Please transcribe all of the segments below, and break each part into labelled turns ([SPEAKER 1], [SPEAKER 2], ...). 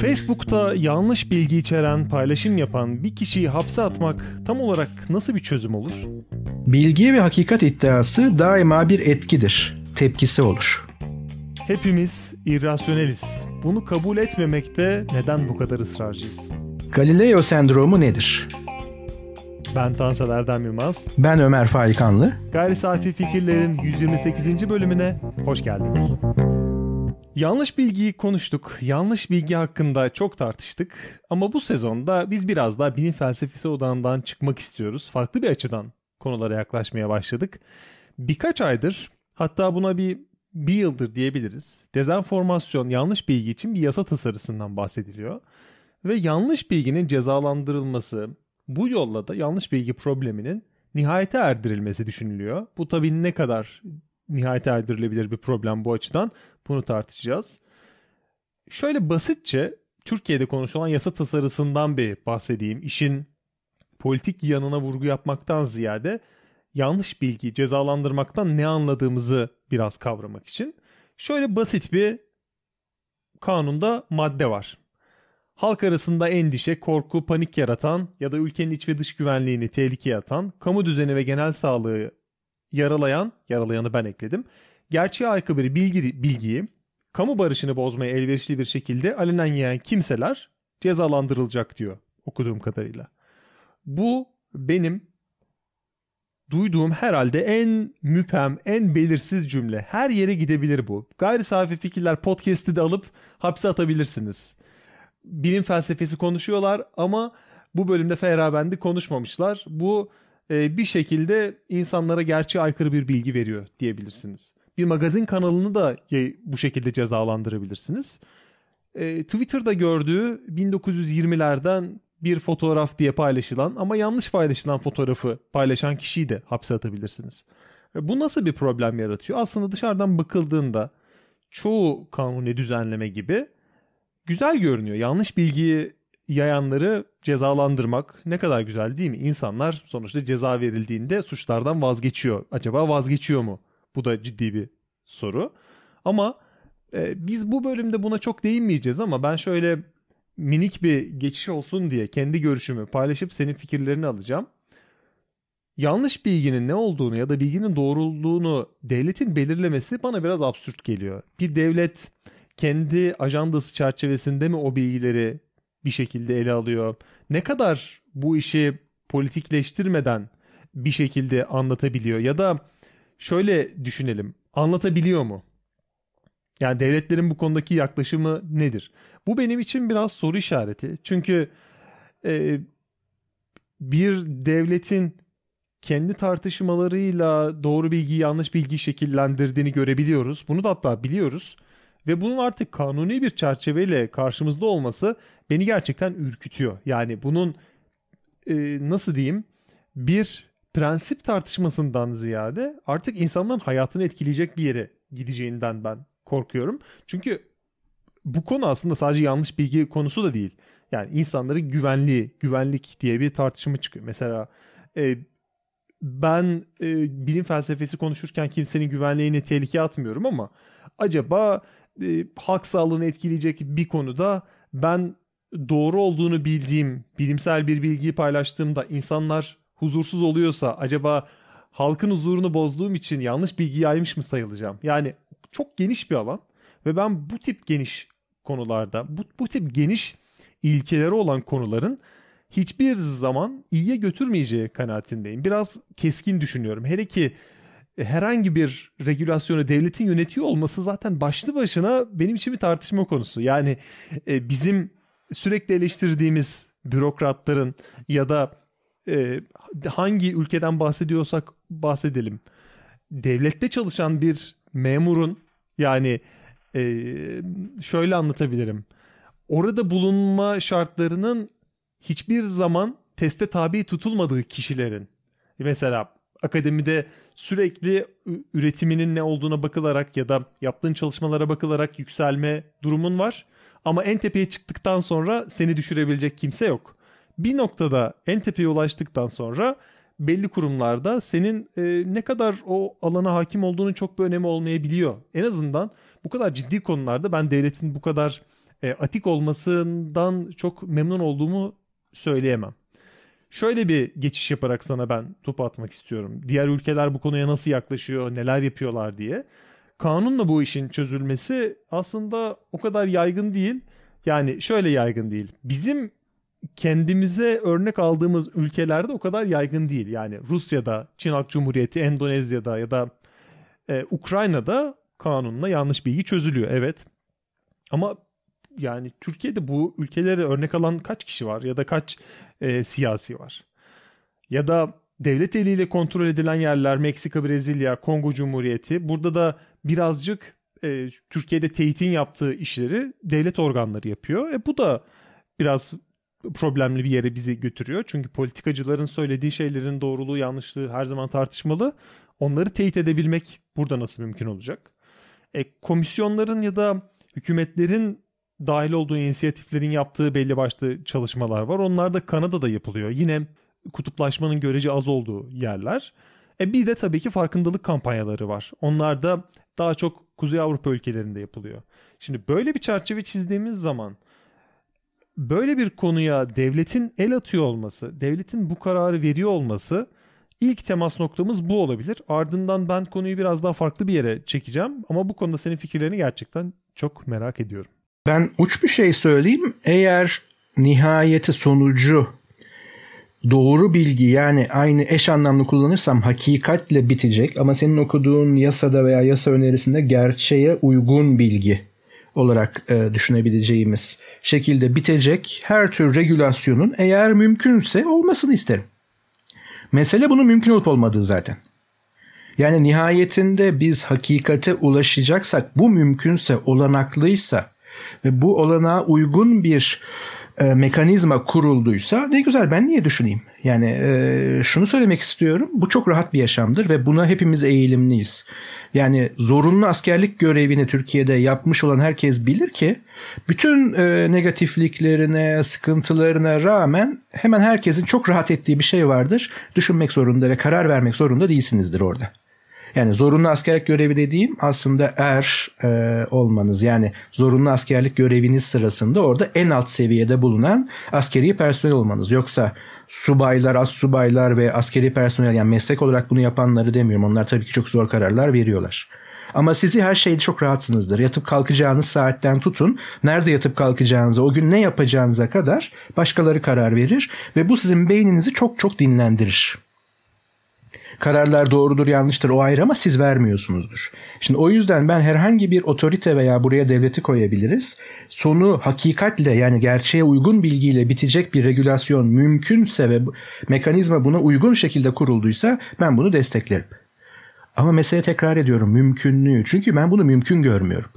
[SPEAKER 1] Facebook'ta yanlış bilgi içeren paylaşım yapan bir kişiyi hapse atmak tam olarak nasıl bir çözüm olur?
[SPEAKER 2] Bilgi ve hakikat iddiası daima bir etkidir. Tepkisi olur.
[SPEAKER 1] Hepimiz irrasyoneliz. Bunu kabul etmemekte neden bu kadar ısrarcıyız?
[SPEAKER 2] Galileo sendromu nedir?
[SPEAKER 1] Ben Tansel Erdem Yılmaz.
[SPEAKER 2] Ben Ömer Faikanlı.
[SPEAKER 1] Gayri Safi Fikirlerin 128. bölümüne hoş geldiniz. Yanlış bilgiyi konuştuk. Yanlış bilgi hakkında çok tartıştık. Ama bu sezonda biz biraz daha bilim felsefesi odağından çıkmak istiyoruz. Farklı bir açıdan konulara yaklaşmaya başladık. Birkaç aydır hatta buna bir bir yıldır diyebiliriz. Dezenformasyon, yanlış bilgi için bir yasa tasarısından bahsediliyor. Ve yanlış bilginin cezalandırılması, bu yolla da yanlış bilgi probleminin nihayete erdirilmesi düşünülüyor. Bu tabii ne kadar nihayete erdirilebilir bir problem bu açıdan bunu tartışacağız. Şöyle basitçe Türkiye'de konuşulan yasa tasarısından bir bahsedeyim. İşin politik yanına vurgu yapmaktan ziyade yanlış bilgi cezalandırmaktan ne anladığımızı biraz kavramak için. Şöyle basit bir kanunda madde var. Halk arasında endişe, korku, panik yaratan ya da ülkenin iç ve dış güvenliğini tehlikeye atan, kamu düzeni ve genel sağlığı yaralayan, yaralayanı ben ekledim, gerçeğe aykırı bilgi, bilgiyi, kamu barışını bozmaya elverişli bir şekilde alenen yiyen kimseler cezalandırılacak diyor okuduğum kadarıyla. Bu benim duyduğum herhalde en müphem, en belirsiz cümle. Her yere gidebilir bu. Gayri safi fikirler podcast'i de alıp hapse atabilirsiniz. Bilim felsefesi konuşuyorlar ama bu bölümde Feyrabendi konuşmamışlar. Bu e, bir şekilde insanlara gerçeğe aykırı bir bilgi veriyor diyebilirsiniz. Bir magazin kanalını da bu şekilde cezalandırabilirsiniz. E, Twitter'da gördüğü 1920'lerden bir fotoğraf diye paylaşılan ama yanlış paylaşılan fotoğrafı paylaşan kişiyi de hapse atabilirsiniz. E, bu nasıl bir problem yaratıyor? Aslında dışarıdan bakıldığında çoğu kanuni düzenleme gibi güzel görünüyor. Yanlış bilgiyi yayanları cezalandırmak ne kadar güzel değil mi? İnsanlar sonuçta ceza verildiğinde suçlardan vazgeçiyor. Acaba vazgeçiyor mu? Bu da ciddi bir soru. Ama e, biz bu bölümde buna çok değinmeyeceğiz ama ben şöyle minik bir geçiş olsun diye kendi görüşümü paylaşıp senin fikirlerini alacağım. Yanlış bilginin ne olduğunu ya da bilginin doğruluğunu devletin belirlemesi bana biraz absürt geliyor. Bir devlet kendi ajandası çerçevesinde mi o bilgileri bir şekilde ele alıyor? Ne kadar bu işi politikleştirmeden bir şekilde anlatabiliyor ya da şöyle düşünelim. Anlatabiliyor mu? Yani devletlerin bu konudaki yaklaşımı nedir? Bu benim için biraz soru işareti. Çünkü e, bir devletin kendi tartışmalarıyla doğru bilgi yanlış bilgi şekillendirdiğini görebiliyoruz. Bunu da hatta biliyoruz. Ve bunun artık kanuni bir çerçeveyle karşımızda olması beni gerçekten ürkütüyor. Yani bunun e, nasıl diyeyim bir prensip tartışmasından ziyade artık insanların hayatını etkileyecek bir yere gideceğinden ben korkuyorum. Çünkü bu konu aslında sadece yanlış bilgi konusu da değil. Yani insanların güvenliği, güvenlik diye bir tartışma çıkıyor. Mesela e, ben e, bilim felsefesi konuşurken kimsenin güvenliğini tehlikeye atmıyorum ama acaba e, halk sağlığını etkileyecek bir konuda ben doğru olduğunu bildiğim bilimsel bir bilgiyi paylaştığımda insanlar huzursuz oluyorsa acaba halkın huzurunu bozduğum için yanlış bilgi yaymış mı sayılacağım? Yani çok geniş bir alan ve ben bu tip geniş konularda bu, bu tip geniş ilkeleri olan konuların hiçbir zaman iyiye götürmeyeceği kanaatindeyim. Biraz keskin düşünüyorum. Hele ki herhangi bir regülasyonu devletin yönetiyor olması zaten başlı başına benim için bir tartışma konusu. Yani e, bizim sürekli eleştirdiğimiz bürokratların ya da e, hangi ülkeden bahsediyorsak bahsedelim. Devlette çalışan bir memurun yani e, şöyle anlatabilirim. Orada bulunma şartlarının hiçbir zaman teste tabi tutulmadığı kişilerin mesela akademide sürekli üretiminin ne olduğuna bakılarak ya da yaptığın çalışmalara bakılarak yükselme durumun var. Ama en tepeye çıktıktan sonra seni düşürebilecek kimse yok. Bir noktada en tepeye ulaştıktan sonra belli kurumlarda senin e, ne kadar o alana hakim olduğunun çok bir önemi olmayabiliyor. En azından bu kadar ciddi konularda ben devletin bu kadar e, atik olmasından çok memnun olduğumu söyleyemem. Şöyle bir geçiş yaparak sana ben topu atmak istiyorum. Diğer ülkeler bu konuya nasıl yaklaşıyor, neler yapıyorlar diye. Kanunla bu işin çözülmesi aslında o kadar yaygın değil. Yani şöyle yaygın değil. Bizim kendimize örnek aldığımız ülkelerde o kadar yaygın değil. Yani Rusya'da, Çin Halk Cumhuriyeti, Endonezya'da ya da e, Ukrayna'da kanunla yanlış bilgi çözülüyor. Evet. Ama yani Türkiye'de bu ülkelere örnek alan kaç kişi var ya da kaç e, siyasi var? Ya da devlet eliyle kontrol edilen yerler Meksika, Brezilya, Kongo Cumhuriyeti. Burada da birazcık e, Türkiye'de teyitin yaptığı işleri devlet organları yapıyor. E bu da biraz problemli bir yere bizi götürüyor. Çünkü politikacıların söylediği şeylerin doğruluğu yanlışlığı her zaman tartışmalı. Onları teyit edebilmek burada nasıl mümkün olacak? E, komisyonların ya da hükümetlerin dahil olduğu inisiyatiflerin yaptığı belli başlı çalışmalar var. Onlar da Kanada'da yapılıyor. Yine kutuplaşmanın görece az olduğu yerler. E bir de tabii ki farkındalık kampanyaları var. Onlar da daha çok Kuzey Avrupa ülkelerinde yapılıyor. Şimdi böyle bir çerçeve çizdiğimiz zaman böyle bir konuya devletin el atıyor olması, devletin bu kararı veriyor olması ilk temas noktamız bu olabilir. Ardından ben konuyu biraz daha farklı bir yere çekeceğim ama bu konuda senin fikirlerini gerçekten çok merak ediyorum.
[SPEAKER 2] Ben uç bir şey söyleyeyim. Eğer nihayeti sonucu doğru bilgi yani aynı eş anlamlı kullanırsam hakikatle bitecek ama senin okuduğun yasada veya yasa önerisinde gerçeğe uygun bilgi olarak e, düşünebileceğimiz şekilde bitecek her tür regülasyonun eğer mümkünse olmasını isterim. Mesele bunun mümkün olup olmadığı zaten. Yani nihayetinde biz hakikate ulaşacaksak bu mümkünse olanaklıysa ve bu olanağa uygun bir e, mekanizma kurulduysa ne güzel ben niye düşüneyim? Yani e, şunu söylemek istiyorum bu çok rahat bir yaşamdır ve buna hepimiz eğilimliyiz. Yani zorunlu askerlik görevini Türkiye'de yapmış olan herkes bilir ki bütün e, negatifliklerine, sıkıntılarına rağmen hemen herkesin çok rahat ettiği bir şey vardır. Düşünmek zorunda ve karar vermek zorunda değilsinizdir orada. Yani zorunlu askerlik görevi dediğim aslında er e, olmanız. Yani zorunlu askerlik göreviniz sırasında orada en alt seviyede bulunan askeri personel olmanız. Yoksa subaylar, az subaylar ve askeri personel yani meslek olarak bunu yapanları demiyorum. Onlar tabii ki çok zor kararlar veriyorlar. Ama sizi her şeyde çok rahatsınızdır. Yatıp kalkacağınız saatten tutun, nerede yatıp kalkacağınıza, o gün ne yapacağınıza kadar başkaları karar verir ve bu sizin beyninizi çok çok dinlendirir. Kararlar doğrudur yanlıştır o ayrı ama siz vermiyorsunuzdur. Şimdi o yüzden ben herhangi bir otorite veya buraya devleti koyabiliriz. Sonu hakikatle yani gerçeğe uygun bilgiyle bitecek bir regülasyon mümkünse ve mekanizma buna uygun şekilde kurulduysa ben bunu desteklerim. Ama mesele tekrar ediyorum mümkünlüğü. Çünkü ben bunu mümkün görmüyorum.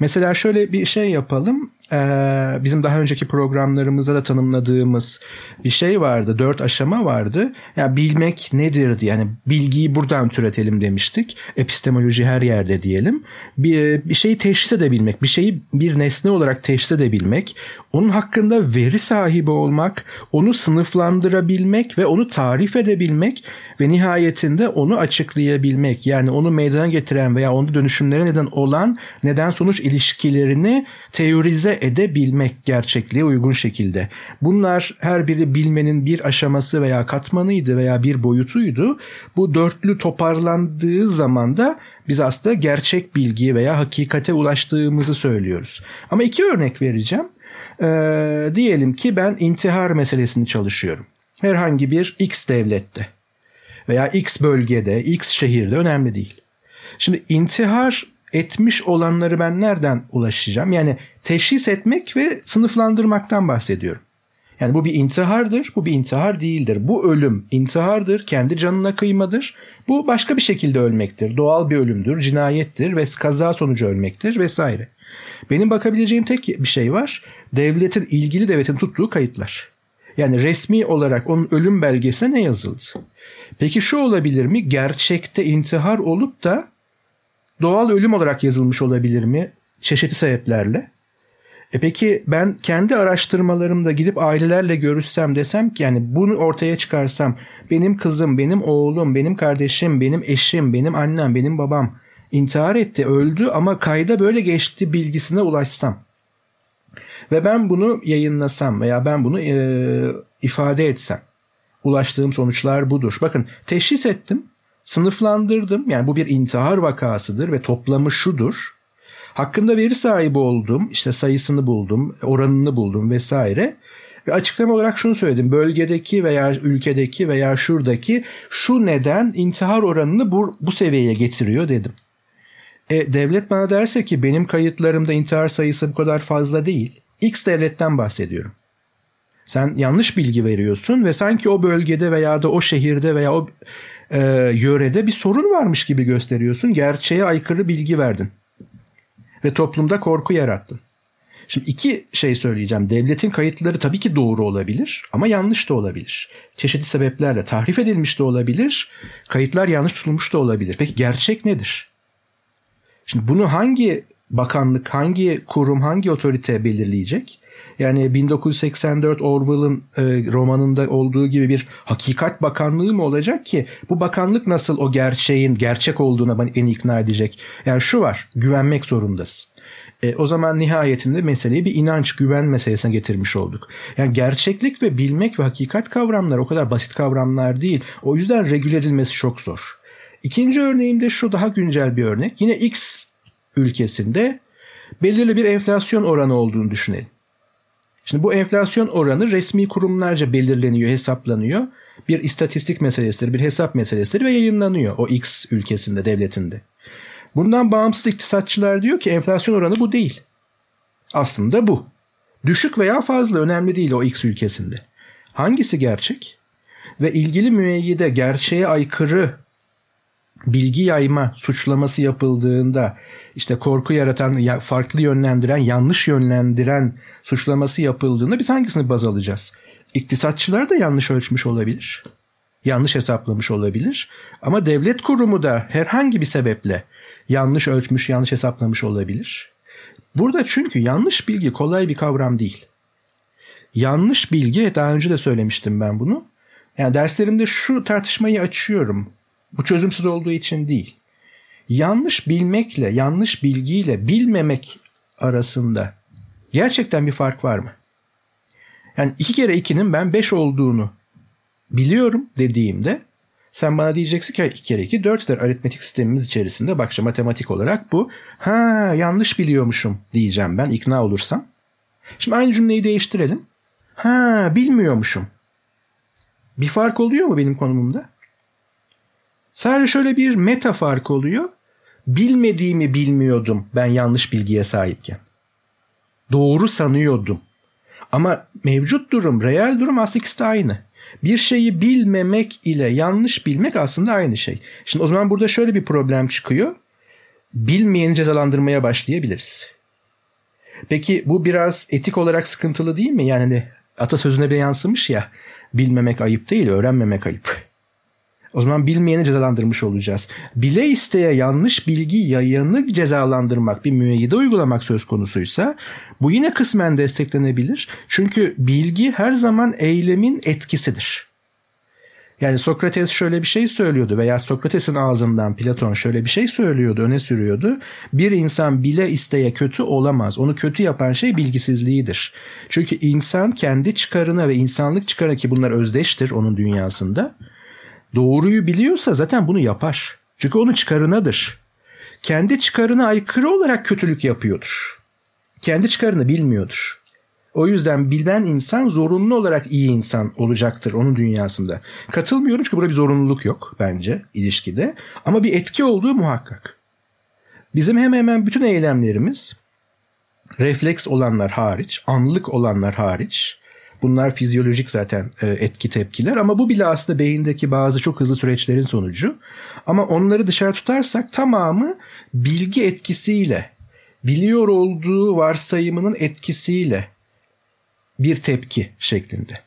[SPEAKER 2] Mesela şöyle bir şey yapalım. Ee, bizim daha önceki programlarımızda da tanımladığımız bir şey vardı. Dört aşama vardı. Ya yani bilmek nedir? Yani bilgiyi buradan türetelim demiştik. Epistemoloji her yerde diyelim. Bir, bir şeyi teşhis edebilmek, bir şeyi bir nesne olarak teşhis edebilmek, onun hakkında veri sahibi olmak, onu sınıflandırabilmek ve onu tarif edebilmek ve nihayetinde onu açıklayabilmek. Yani onu meydana getiren veya onu dönüşümlere neden olan neden sonuç ilişkilerini teorize edebilmek gerçekliğe uygun şekilde. Bunlar her biri bilmenin bir aşaması veya katmanıydı veya bir boyutuydu. Bu dörtlü toparlandığı zaman da biz aslında gerçek bilgiye veya hakikate ulaştığımızı söylüyoruz. Ama iki örnek vereceğim. Ee, diyelim ki ben intihar meselesini çalışıyorum. Herhangi bir X devlette veya X bölgede, X şehirde önemli değil. Şimdi intihar etmiş olanları ben nereden ulaşacağım? Yani teşhis etmek ve sınıflandırmaktan bahsediyorum. Yani bu bir intihardır, bu bir intihar değildir. Bu ölüm intihardır, kendi canına kıymadır. Bu başka bir şekilde ölmektir. Doğal bir ölümdür, cinayettir ve kaza sonucu ölmektir vesaire. Benim bakabileceğim tek bir şey var. Devletin, ilgili devletin tuttuğu kayıtlar. Yani resmi olarak onun ölüm belgesine ne yazıldı? Peki şu olabilir mi? Gerçekte intihar olup da doğal ölüm olarak yazılmış olabilir mi? Çeşitli sebeplerle. E peki ben kendi araştırmalarımda gidip ailelerle görüşsem desem ki yani bunu ortaya çıkarsam benim kızım, benim oğlum, benim kardeşim, benim eşim, benim annem, benim babam intihar etti, öldü ama kayda böyle geçti bilgisine ulaşsam. Ve ben bunu yayınlasam veya ben bunu e, ifade etsem ulaştığım sonuçlar budur. Bakın teşhis ettim, sınıflandırdım. Yani bu bir intihar vakasıdır ve toplamı şudur. Hakkında veri sahibi oldum, işte sayısını buldum, oranını buldum vesaire. Ve açıklama olarak şunu söyledim. Bölgedeki veya ülkedeki veya şuradaki şu neden intihar oranını bu, bu seviyeye getiriyor dedim. E, devlet bana derse ki benim kayıtlarımda intihar sayısı bu kadar fazla değil. X devletten bahsediyorum. Sen yanlış bilgi veriyorsun ve sanki o bölgede veya da o şehirde veya o e, yörede bir sorun varmış gibi gösteriyorsun. Gerçeğe aykırı bilgi verdin. Ve toplumda korku yarattın. Şimdi iki şey söyleyeceğim. Devletin kayıtları tabii ki doğru olabilir ama yanlış da olabilir. Çeşitli sebeplerle tahrif edilmiş de olabilir. Kayıtlar yanlış tutulmuş da olabilir. Peki gerçek nedir? Şimdi bunu hangi bakanlık, hangi kurum, hangi otorite belirleyecek? Yani 1984 Orwell'ın e, romanında olduğu gibi bir hakikat bakanlığı mı olacak ki bu bakanlık nasıl o gerçeğin gerçek olduğuna beni ikna edecek? Yani şu var güvenmek zorundasın. E, o zaman nihayetinde meseleyi bir inanç, güven meselesine getirmiş olduk. Yani gerçeklik ve bilmek ve hakikat kavramları o kadar basit kavramlar değil. O yüzden regüle edilmesi çok zor. İkinci örneğim de şu daha güncel bir örnek. Yine X ülkesinde belirli bir enflasyon oranı olduğunu düşünelim. Şimdi bu enflasyon oranı resmi kurumlarca belirleniyor, hesaplanıyor. Bir istatistik meselesidir, bir hesap meselesidir ve yayınlanıyor o X ülkesinde, devletinde. Bundan bağımsız iktisatçılar diyor ki enflasyon oranı bu değil. Aslında bu. Düşük veya fazla önemli değil o X ülkesinde. Hangisi gerçek? Ve ilgili müeyyide gerçeğe aykırı bilgi yayma suçlaması yapıldığında işte korku yaratan, farklı yönlendiren, yanlış yönlendiren suçlaması yapıldığında biz hangisini baz alacağız? İktisatçılar da yanlış ölçmüş olabilir. Yanlış hesaplamış olabilir. Ama devlet kurumu da herhangi bir sebeple yanlış ölçmüş, yanlış hesaplamış olabilir. Burada çünkü yanlış bilgi kolay bir kavram değil. Yanlış bilgi, daha önce de söylemiştim ben bunu. Yani derslerimde şu tartışmayı açıyorum. Bu çözümsüz olduğu için değil. Yanlış bilmekle, yanlış bilgiyle bilmemek arasında gerçekten bir fark var mı? Yani iki kere ikinin ben beş olduğunu biliyorum dediğimde sen bana diyeceksin ki 2 kere 2 4'tür aritmetik sistemimiz içerisinde. Bak işte matematik olarak bu. Ha yanlış biliyormuşum diyeceğim ben ikna olursam. Şimdi aynı cümleyi değiştirelim. Ha bilmiyormuşum. Bir fark oluyor mu benim konumumda? Sadece şöyle bir meta fark oluyor. Bilmediğimi bilmiyordum ben yanlış bilgiye sahipken. Doğru sanıyordum. Ama mevcut durum, reel durum aslında ikisi de aynı. Bir şeyi bilmemek ile yanlış bilmek aslında aynı şey. Şimdi o zaman burada şöyle bir problem çıkıyor. Bilmeyeni cezalandırmaya başlayabiliriz. Peki bu biraz etik olarak sıkıntılı değil mi? Yani hani atasözüne bir yansımış ya. Bilmemek ayıp değil, öğrenmemek ayıp. O zaman bilmeyeni cezalandırmış olacağız. Bile isteye yanlış bilgi yayanı cezalandırmak, bir müeyyide uygulamak söz konusuysa bu yine kısmen desteklenebilir. Çünkü bilgi her zaman eylemin etkisidir. Yani Sokrates şöyle bir şey söylüyordu veya Sokrates'in ağzından Platon şöyle bir şey söylüyordu, öne sürüyordu. Bir insan bile isteye kötü olamaz. Onu kötü yapan şey bilgisizliğidir. Çünkü insan kendi çıkarına ve insanlık çıkarına ki bunlar özdeştir onun dünyasında doğruyu biliyorsa zaten bunu yapar. Çünkü onun çıkarınadır. Kendi çıkarına aykırı olarak kötülük yapıyordur. Kendi çıkarını bilmiyordur. O yüzden bilen insan zorunlu olarak iyi insan olacaktır onun dünyasında. Katılmıyorum çünkü burada bir zorunluluk yok bence ilişkide. Ama bir etki olduğu muhakkak. Bizim hemen hemen bütün eylemlerimiz refleks olanlar hariç, anlık olanlar hariç Bunlar fizyolojik zaten e, etki tepkiler ama bu bile aslında beyindeki bazı çok hızlı süreçlerin sonucu. Ama onları dışarı tutarsak tamamı bilgi etkisiyle, biliyor olduğu varsayımının etkisiyle bir tepki şeklinde.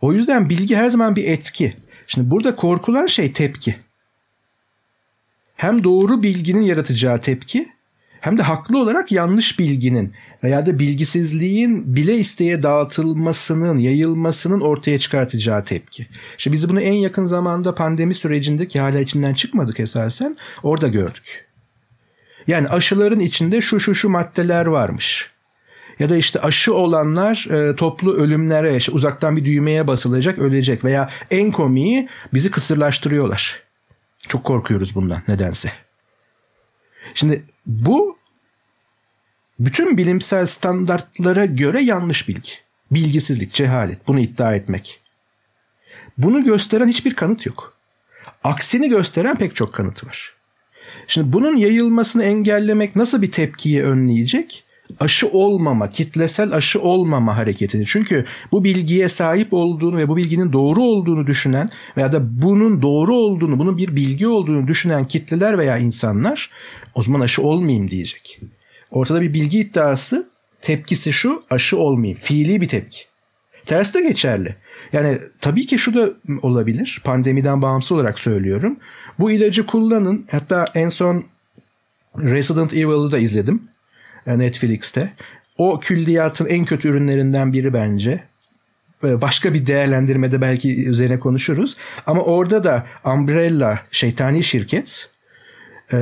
[SPEAKER 2] O yüzden bilgi her zaman bir etki. Şimdi burada korkulan şey tepki. Hem doğru bilginin yaratacağı tepki hem de haklı olarak yanlış bilginin veya da bilgisizliğin bile isteye dağıtılmasının, yayılmasının ortaya çıkartacağı tepki. İşte biz bunu en yakın zamanda pandemi sürecinde ki hala içinden çıkmadık esasen orada gördük. Yani aşıların içinde şu şu şu maddeler varmış. Ya da işte aşı olanlar e, toplu ölümlere işte uzaktan bir düğmeye basılacak ölecek veya en komiği bizi kısırlaştırıyorlar. Çok korkuyoruz bundan nedense. Şimdi bu bütün bilimsel standartlara göre yanlış bilgi. Bilgisizlik, cehalet bunu iddia etmek. Bunu gösteren hiçbir kanıt yok. Aksini gösteren pek çok kanıt var. Şimdi bunun yayılmasını engellemek nasıl bir tepkiyi önleyecek? Aşı olmama, kitlesel aşı olmama hareketini. Çünkü bu bilgiye sahip olduğunu ve bu bilginin doğru olduğunu düşünen veya da bunun doğru olduğunu, bunun bir bilgi olduğunu düşünen kitleler veya insanlar o zaman aşı olmayayım diyecek. Ortada bir bilgi iddiası, tepkisi şu aşı olmayayım. Fiili bir tepki. Tersi de geçerli. Yani tabii ki şu da olabilir. Pandemiden bağımsız olarak söylüyorum. Bu ilacı kullanın. Hatta en son Resident Evil'ı da izledim. E, Netflix'te. O külliyatın en kötü ürünlerinden biri bence. E, başka bir değerlendirmede belki üzerine konuşuruz. Ama orada da Umbrella şeytani şirket e,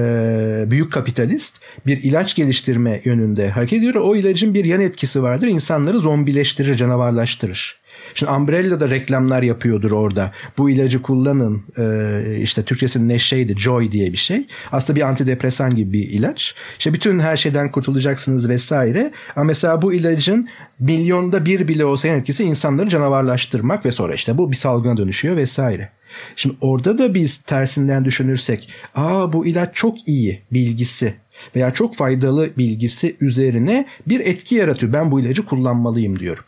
[SPEAKER 2] büyük kapitalist bir ilaç geliştirme yönünde hareket ediyor. O ilacın bir yan etkisi vardır. İnsanları zombileştirir, canavarlaştırır. Şimdi Umbrella da reklamlar yapıyordur orada. Bu ilacı kullanın. Ee, işte Türkçesi neşeydi. Joy diye bir şey. Aslında bir antidepresan gibi bir ilaç. İşte bütün her şeyden kurtulacaksınız vesaire. Ama mesela bu ilacın milyonda bir bile olsa etkisi insanları canavarlaştırmak ve sonra işte bu bir salgına dönüşüyor vesaire. Şimdi orada da biz tersinden düşünürsek aa bu ilaç çok iyi bilgisi veya çok faydalı bilgisi üzerine bir etki yaratıyor. Ben bu ilacı kullanmalıyım diyorum.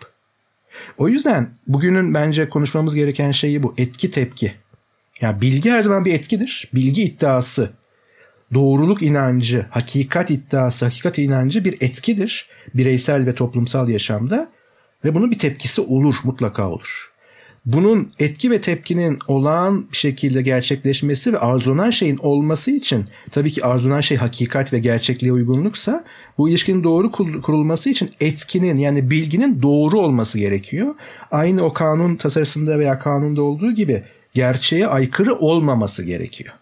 [SPEAKER 2] O yüzden bugünün bence konuşmamız gereken şeyi bu etki tepki. Yani bilgi her zaman bir etkidir. Bilgi iddiası, doğruluk inancı, hakikat iddiası, hakikat inancı bir etkidir bireysel ve toplumsal yaşamda ve bunun bir tepkisi olur, mutlaka olur bunun etki ve tepkinin olağan bir şekilde gerçekleşmesi ve arzulanan şeyin olması için tabii ki arzulanan şey hakikat ve gerçekliğe uygunluksa bu ilişkinin doğru kurulması için etkinin yani bilginin doğru olması gerekiyor. Aynı o kanun tasarısında veya kanunda olduğu gibi gerçeğe aykırı olmaması gerekiyor.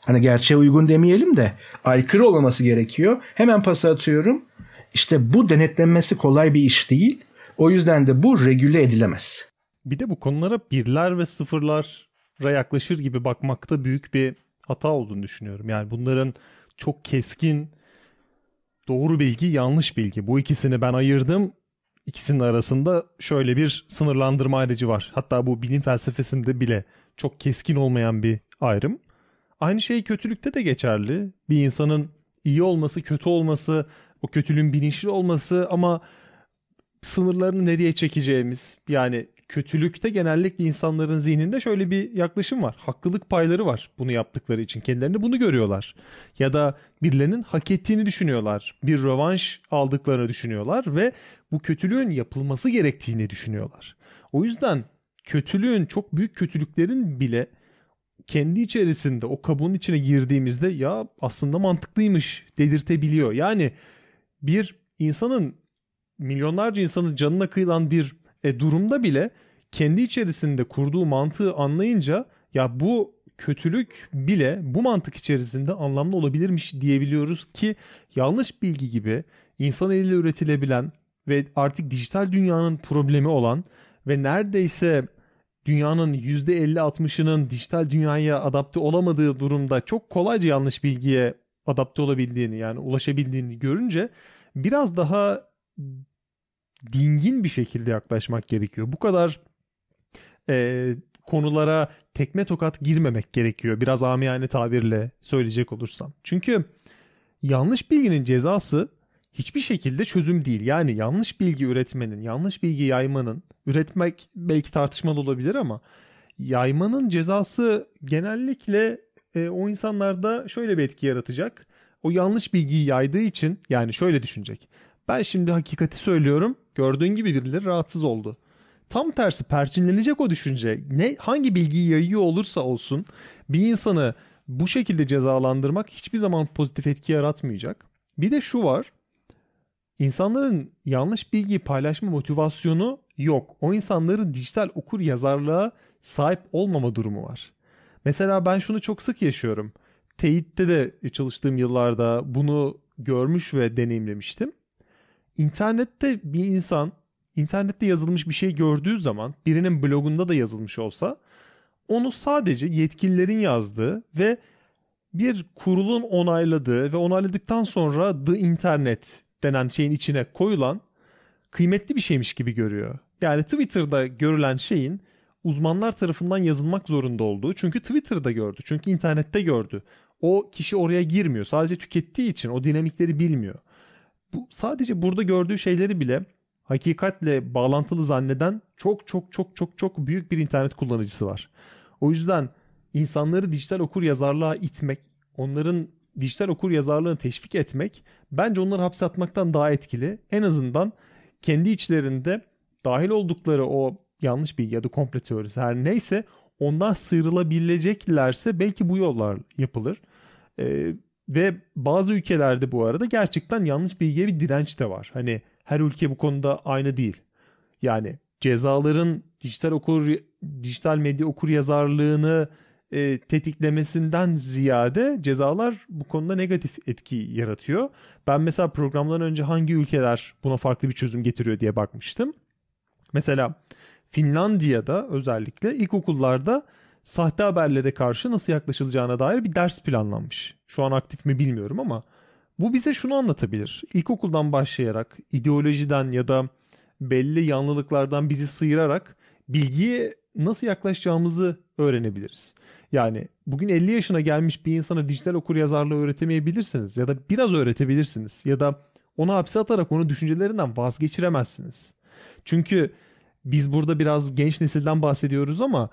[SPEAKER 2] Hani gerçeğe uygun demeyelim de aykırı olmaması gerekiyor. Hemen pas atıyorum. İşte bu denetlenmesi kolay bir iş değil. O yüzden de bu regüle edilemez.
[SPEAKER 1] Bir de bu konulara birler ve sıfırlara yaklaşır gibi bakmakta büyük bir hata olduğunu düşünüyorum. Yani bunların çok keskin doğru bilgi, yanlış bilgi. Bu ikisini ben ayırdım. İkisinin arasında şöyle bir sınırlandırma ayrıcı var. Hatta bu bilim felsefesinde bile çok keskin olmayan bir ayrım. Aynı şey kötülükte de geçerli. Bir insanın iyi olması, kötü olması, o kötülüğün bilinçli olması ama sınırlarını nereye çekeceğimiz yani kötülükte genellikle insanların zihninde şöyle bir yaklaşım var. Haklılık payları var bunu yaptıkları için. Kendilerini bunu görüyorlar. Ya da birilerinin hak ettiğini düşünüyorlar. Bir rövanş aldıklarını düşünüyorlar ve bu kötülüğün yapılması gerektiğini düşünüyorlar. O yüzden kötülüğün çok büyük kötülüklerin bile kendi içerisinde o kabuğun içine girdiğimizde ya aslında mantıklıymış dedirtebiliyor. Yani bir insanın milyonlarca insanın canına kıyılan bir e, durumda bile kendi içerisinde kurduğu mantığı anlayınca ya bu kötülük bile bu mantık içerisinde anlamlı olabilirmiş diyebiliyoruz ki yanlış bilgi gibi insan eliyle üretilebilen ve artık dijital dünyanın problemi olan ve neredeyse dünyanın %50-60'ının dijital dünyaya adapte olamadığı durumda çok kolayca yanlış bilgiye adapte olabildiğini yani ulaşabildiğini görünce biraz daha dingin bir şekilde yaklaşmak gerekiyor. Bu kadar e, konulara tekme tokat girmemek gerekiyor. Biraz amiyane tabirle söyleyecek olursam. Çünkü yanlış bilginin cezası hiçbir şekilde çözüm değil. Yani yanlış bilgi üretmenin, yanlış bilgi yaymanın, üretmek belki tartışmalı olabilir ama yaymanın cezası genellikle e, o insanlarda şöyle bir etki yaratacak. O yanlış bilgiyi yaydığı için yani şöyle düşünecek. Ben şimdi hakikati söylüyorum. Gördüğün gibi birileri rahatsız oldu. Tam tersi perçinlenecek o düşünce. Ne hangi bilgiyi yayıyor olursa olsun bir insanı bu şekilde cezalandırmak hiçbir zaman pozitif etki yaratmayacak. Bir de şu var. İnsanların yanlış bilgiyi paylaşma motivasyonu yok. O insanların dijital okur yazarlığa sahip olmama durumu var. Mesela ben şunu çok sık yaşıyorum. Teyit'te de çalıştığım yıllarda bunu görmüş ve deneyimlemiştim internette bir insan internette yazılmış bir şey gördüğü zaman birinin blogunda da yazılmış olsa onu sadece yetkililerin yazdığı ve bir kurulun onayladığı ve onayladıktan sonra the internet denen şeyin içine koyulan kıymetli bir şeymiş gibi görüyor. Yani Twitter'da görülen şeyin uzmanlar tarafından yazılmak zorunda olduğu. Çünkü Twitter'da gördü. Çünkü internette gördü. O kişi oraya girmiyor. Sadece tükettiği için o dinamikleri bilmiyor. Bu sadece burada gördüğü şeyleri bile hakikatle bağlantılı zanneden çok çok çok çok çok büyük bir internet kullanıcısı var. O yüzden insanları dijital okur yazarlığa itmek, onların dijital okur yazarlığını teşvik etmek bence onları hapse atmaktan daha etkili. En azından kendi içlerinde dahil oldukları o yanlış bilgi ya da komplo teorisi her neyse ondan sıyrılabileceklerse belki bu yollar yapılır. Ee, ve bazı ülkelerde bu arada gerçekten yanlış bilgiye bir direnç de var. Hani her ülke bu konuda aynı değil. Yani cezaların dijital okur dijital medya okur yazarlığını e, tetiklemesinden ziyade cezalar bu konuda negatif etki yaratıyor. Ben mesela programdan önce hangi ülkeler buna farklı bir çözüm getiriyor diye bakmıştım. Mesela Finlandiya'da özellikle ilkokullarda sahte haberlere karşı nasıl yaklaşılacağına dair bir ders planlanmış. Şu an aktif mi bilmiyorum ama bu bize şunu anlatabilir. İlkokuldan başlayarak ideolojiden ya da belli yanlılıklardan bizi sıyırarak bilgiye nasıl yaklaşacağımızı öğrenebiliriz. Yani bugün 50 yaşına gelmiş bir insana dijital okur yazarlığı öğretemeyebilirsiniz ya da biraz öğretebilirsiniz ya da onu hapse atarak onu düşüncelerinden vazgeçiremezsiniz. Çünkü biz burada biraz genç nesilden bahsediyoruz ama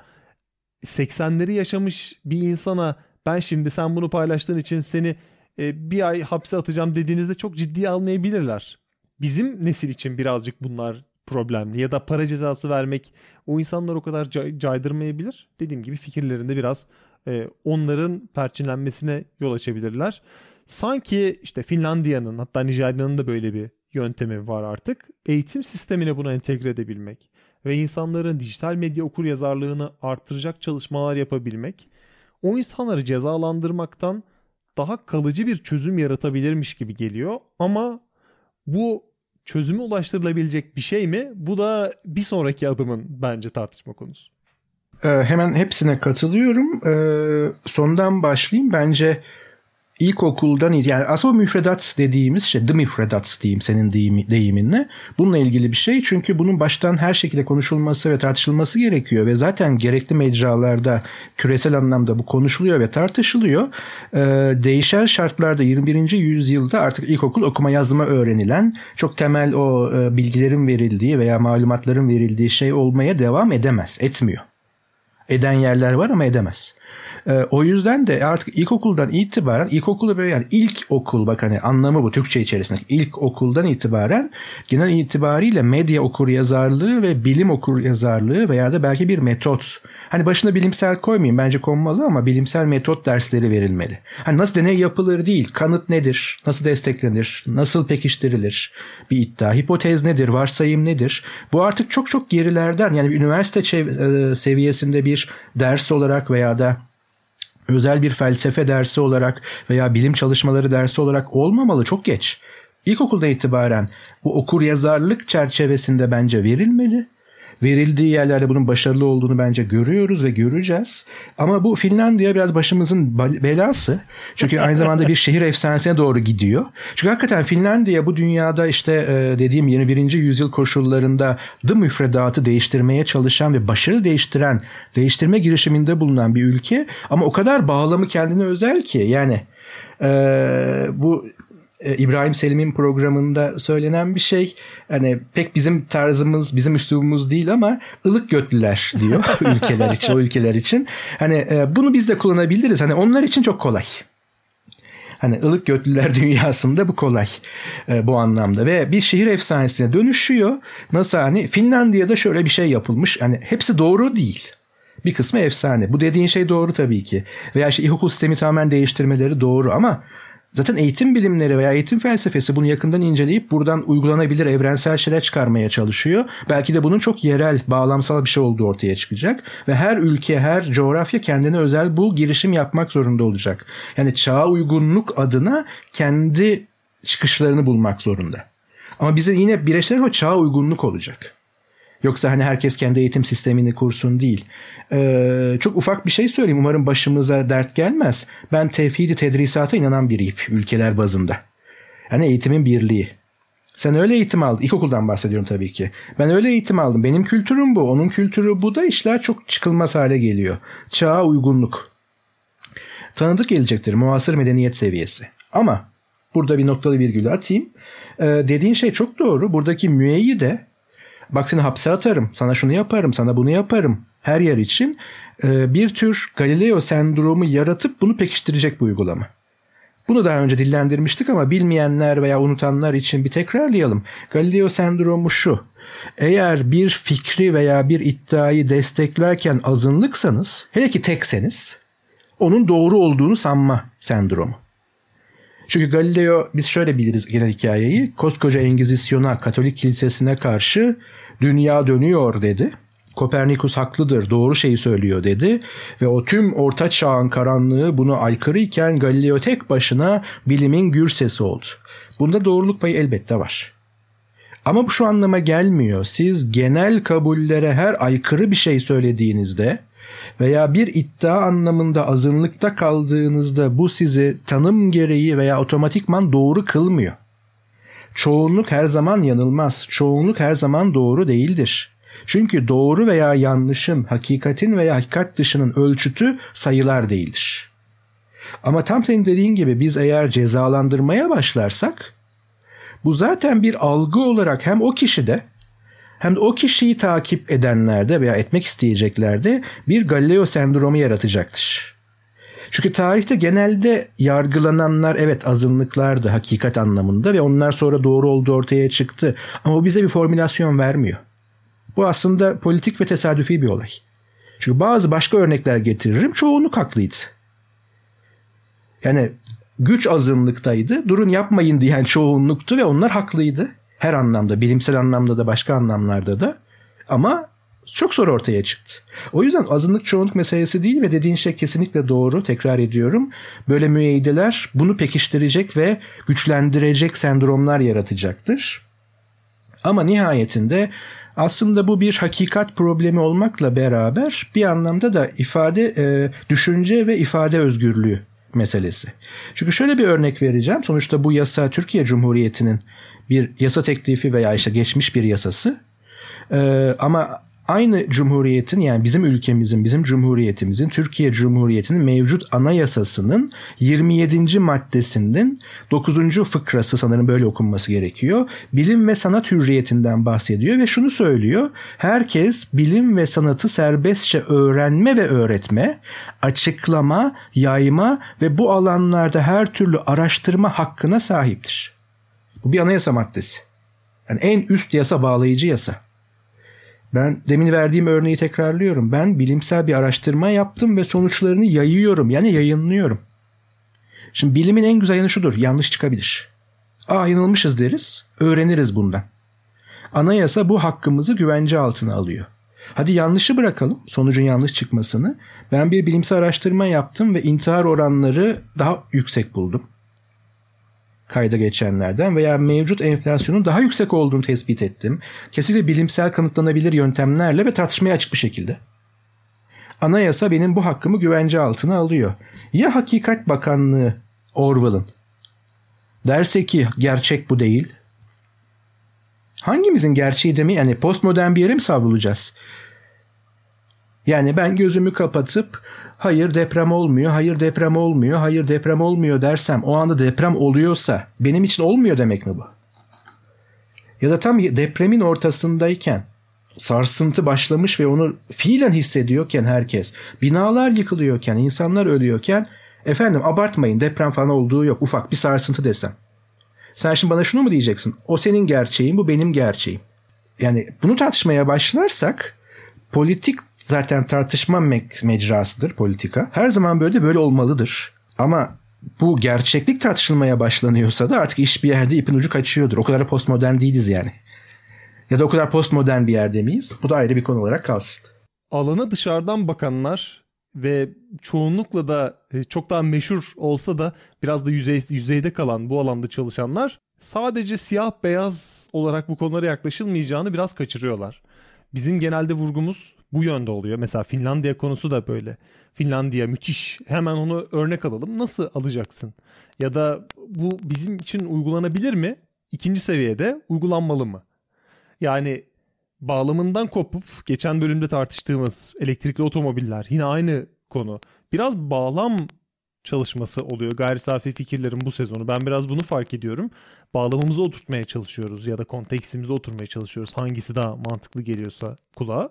[SPEAKER 1] 80'leri yaşamış bir insana ben şimdi sen bunu paylaştığın için seni e, bir ay hapse atacağım dediğinizde çok ciddiye almayabilirler. Bizim nesil için birazcık bunlar problemli ya da para cezası vermek o insanlar o kadar cay- caydırmayabilir. Dediğim gibi fikirlerinde biraz e, onların perçinlenmesine yol açabilirler. Sanki işte Finlandiya'nın hatta Nijerya'nın da böyle bir yöntemi var artık. Eğitim sistemine buna entegre edebilmek ve insanların dijital medya okur yazarlığını artıracak çalışmalar yapabilmek o insanları cezalandırmaktan daha kalıcı bir çözüm yaratabilirmiş gibi geliyor ama bu çözüme ulaştırılabilecek bir şey mi? Bu da bir sonraki adımın bence tartışma konusu.
[SPEAKER 2] Ee, hemen hepsine katılıyorum. Ee, sondan başlayayım. Bence ilkokuldan yani aslında müfredat dediğimiz şey the müfredat diyeyim senin deyimi, deyiminle bununla ilgili bir şey çünkü bunun baştan her şekilde konuşulması ve tartışılması gerekiyor ve zaten gerekli mecralarda küresel anlamda bu konuşuluyor ve tartışılıyor. Ee, değişen şartlarda 21. yüzyılda artık ilkokul okuma yazma öğrenilen çok temel o e, bilgilerin verildiği veya malumatların verildiği şey olmaya devam edemez, etmiyor. Eden yerler var ama edemez. E, o yüzden de artık ilkokuldan itibaren ilkokulda böyle yani ilk okul bak hani anlamı bu Türkçe içerisinde ilk okuldan itibaren genel itibariyle medya okur yazarlığı ve bilim okur yazarlığı veya da belki bir metot. Hani başına bilimsel koymayayım bence konmalı ama bilimsel metot dersleri verilmeli. Hani nasıl deney yapılır değil, kanıt nedir, nasıl desteklenir, nasıl pekiştirilir bir iddia, hipotez nedir, varsayım nedir? Bu artık çok çok gerilerden yani üniversite e, seviyesinde bir ders olarak veya da özel bir felsefe dersi olarak veya bilim çalışmaları dersi olarak olmamalı çok geç. İlkokulda itibaren bu okur yazarlık çerçevesinde bence verilmeli verildiği yerlerde bunun başarılı olduğunu bence görüyoruz ve göreceğiz. Ama bu Finlandiya biraz başımızın belası. Çünkü aynı zamanda bir şehir efsanesine doğru gidiyor. Çünkü hakikaten Finlandiya bu dünyada işte e, dediğim 21. yüzyıl koşullarında the müfredatı değiştirmeye çalışan ve başarılı değiştiren, değiştirme girişiminde bulunan bir ülke. Ama o kadar bağlamı kendine özel ki yani e, bu İbrahim Selim'in programında söylenen bir şey. Hani pek bizim tarzımız, bizim üslubumuz değil ama ılık götlüler diyor ülkeler için, o ülkeler için. Hani e, bunu biz de kullanabiliriz. Hani onlar için çok kolay. Hani ılık götlüler dünyasında bu kolay e, bu anlamda ve bir şehir efsanesine dönüşüyor. Nasıl hani Finlandiya'da şöyle bir şey yapılmış. Hani hepsi doğru değil. Bir kısmı efsane. Bu dediğin şey doğru tabii ki. Veya işte ilkokul sistemi tamamen değiştirmeleri doğru ama Zaten eğitim bilimleri veya eğitim felsefesi bunu yakından inceleyip buradan uygulanabilir evrensel şeyler çıkarmaya çalışıyor. Belki de bunun çok yerel, bağlamsal bir şey olduğu ortaya çıkacak. Ve her ülke, her coğrafya kendine özel bu girişim yapmak zorunda olacak. Yani çağa uygunluk adına kendi çıkışlarını bulmak zorunda. Ama bizim yine bireysel o çağa uygunluk olacak. Yoksa hani herkes kendi eğitim sistemini kursun değil. Ee, çok ufak bir şey söyleyeyim. Umarım başımıza dert gelmez. Ben tevhidi tedrisata inanan biriyim ülkeler bazında. Yani eğitimin birliği. Sen öyle eğitim aldın. İlkokuldan bahsediyorum tabii ki. Ben öyle eğitim aldım. Benim kültürüm bu. Onun kültürü bu da işler çok çıkılmaz hale geliyor. Çağa uygunluk. Tanıdık gelecektir muasır medeniyet seviyesi. Ama burada bir noktalı virgül atayım. Ee, dediğin şey çok doğru. Buradaki müeyyi de bak seni hapse atarım, sana şunu yaparım, sana bunu yaparım her yer için e, bir tür Galileo sendromu yaratıp bunu pekiştirecek bu uygulama. Bunu daha önce dillendirmiştik ama bilmeyenler veya unutanlar için bir tekrarlayalım. Galileo sendromu şu. Eğer bir fikri veya bir iddiayı desteklerken azınlıksanız, hele ki tekseniz, onun doğru olduğunu sanma sendromu. Çünkü Galileo biz şöyle biliriz genel hikayeyi. Koskoca Engizisyon'a, Katolik kilisesine karşı dünya dönüyor dedi. Kopernikus haklıdır, doğru şeyi söylüyor dedi ve o tüm orta çağın karanlığı bunu aykırı iken Galileo tek başına bilimin gür sesi oldu. Bunda doğruluk payı elbette var. Ama bu şu anlama gelmiyor. Siz genel kabullere her aykırı bir şey söylediğinizde veya bir iddia anlamında azınlıkta kaldığınızda bu sizi tanım gereği veya otomatikman doğru kılmıyor. Çoğunluk her zaman yanılmaz. Çoğunluk her zaman doğru değildir. Çünkü doğru veya yanlışın, hakikatin veya hakikat dışının ölçütü sayılar değildir. Ama tam senin dediğin gibi biz eğer cezalandırmaya başlarsak bu zaten bir algı olarak hem o kişide hem de o kişiyi takip edenlerde veya etmek isteyeceklerde bir Galileo sendromu yaratacaktır. Çünkü tarihte genelde yargılananlar evet azınlıklardı hakikat anlamında ve onlar sonra doğru olduğu ortaya çıktı. Ama o bize bir formülasyon vermiyor. Bu aslında politik ve tesadüfi bir olay. Çünkü bazı başka örnekler getiririm. Çoğunluk haklıydı. Yani güç azınlıktaydı. Durun yapmayın diyen çoğunluktu ve onlar haklıydı. Her anlamda, bilimsel anlamda da başka anlamlarda da. Ama çok sonra ortaya çıktı. O yüzden azınlık çoğunluk meselesi değil ve dediğin şey kesinlikle doğru. Tekrar ediyorum. Böyle müeyyideler bunu pekiştirecek ve güçlendirecek sendromlar yaratacaktır. Ama nihayetinde aslında bu bir hakikat problemi olmakla beraber bir anlamda da ifade, e, düşünce ve ifade özgürlüğü meselesi. Çünkü şöyle bir örnek vereceğim. Sonuçta bu yasa Türkiye Cumhuriyeti'nin bir yasa teklifi veya işte geçmiş bir yasası. Ee, ama aynı cumhuriyetin yani bizim ülkemizin, bizim cumhuriyetimizin, Türkiye Cumhuriyeti'nin mevcut anayasasının 27. maddesinin 9. fıkrası sanırım böyle okunması gerekiyor. Bilim ve sanat hürriyetinden bahsediyor ve şunu söylüyor. Herkes bilim ve sanatı serbestçe öğrenme ve öğretme, açıklama, yayma ve bu alanlarda her türlü araştırma hakkına sahiptir. Bu bir anayasa maddesi. Yani en üst yasa bağlayıcı yasa. Ben demin verdiğim örneği tekrarlıyorum. Ben bilimsel bir araştırma yaptım ve sonuçlarını yayıyorum. Yani yayınlıyorum. Şimdi bilimin en güzel yanı şudur. Yanlış çıkabilir. Aa yanılmışız deriz. Öğreniriz bundan. Anayasa bu hakkımızı güvence altına alıyor. Hadi yanlışı bırakalım. Sonucun yanlış çıkmasını. Ben bir bilimsel araştırma yaptım ve intihar oranları daha yüksek buldum kayda geçenlerden veya mevcut enflasyonun daha yüksek olduğunu tespit ettim. Kesinlikle bilimsel kanıtlanabilir yöntemlerle ve tartışmaya açık bir şekilde. Anayasa benim bu hakkımı güvence altına alıyor. Ya Hakikat Bakanlığı Orwell'ın derse ki gerçek bu değil. Hangimizin gerçeği de mi? Yani postmodern bir yere mi savrulacağız? Yani ben gözümü kapatıp hayır deprem olmuyor, hayır deprem olmuyor, hayır deprem olmuyor dersem o anda deprem oluyorsa benim için olmuyor demek mi bu? Ya da tam depremin ortasındayken sarsıntı başlamış ve onu fiilen hissediyorken herkes, binalar yıkılıyorken, insanlar ölüyorken efendim abartmayın deprem falan olduğu yok ufak bir sarsıntı desem. Sen şimdi bana şunu mu diyeceksin? O senin gerçeğin, bu benim gerçeğim. Yani bunu tartışmaya başlarsak politik zaten tartışma me- mecrasıdır politika. Her zaman böyle böyle olmalıdır. Ama bu gerçeklik tartışılmaya başlanıyorsa da artık iş bir yerde ipin ucu kaçıyordur. O kadar postmodern değiliz yani. Ya da o kadar postmodern bir yerde miyiz? Bu da ayrı bir konu olarak kalsın.
[SPEAKER 1] Alana dışarıdan bakanlar ve çoğunlukla da e, çok daha meşhur olsa da biraz da yüzey, yüzeyde kalan bu alanda çalışanlar sadece siyah beyaz olarak bu konulara yaklaşılmayacağını biraz kaçırıyorlar. Bizim genelde vurgumuz bu yönde oluyor. Mesela Finlandiya konusu da böyle. Finlandiya müthiş. Hemen onu örnek alalım. Nasıl alacaksın? Ya da bu bizim için uygulanabilir mi? İkinci seviyede uygulanmalı mı? Yani bağlamından kopup geçen bölümde tartıştığımız elektrikli otomobiller yine aynı konu. Biraz bağlam çalışması oluyor gayri safi fikirlerin bu sezonu. Ben biraz bunu fark ediyorum. Bağlamımızı oturtmaya çalışıyoruz ya da kontekstimizi oturmaya çalışıyoruz. Hangisi daha mantıklı geliyorsa kulağa.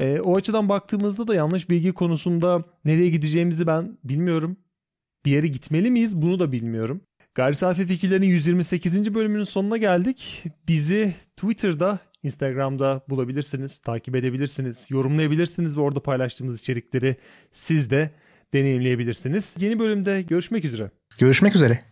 [SPEAKER 1] E, o açıdan baktığımızda da yanlış bilgi konusunda nereye gideceğimizi ben bilmiyorum. Bir yere gitmeli miyiz bunu da bilmiyorum. Gayri safi fikirlerin 128. bölümünün sonuna geldik. Bizi Twitter'da, Instagram'da bulabilirsiniz, takip edebilirsiniz, yorumlayabilirsiniz ve orada paylaştığımız içerikleri siz de deneyimleyebilirsiniz. Yeni bölümde görüşmek üzere.
[SPEAKER 2] Görüşmek üzere.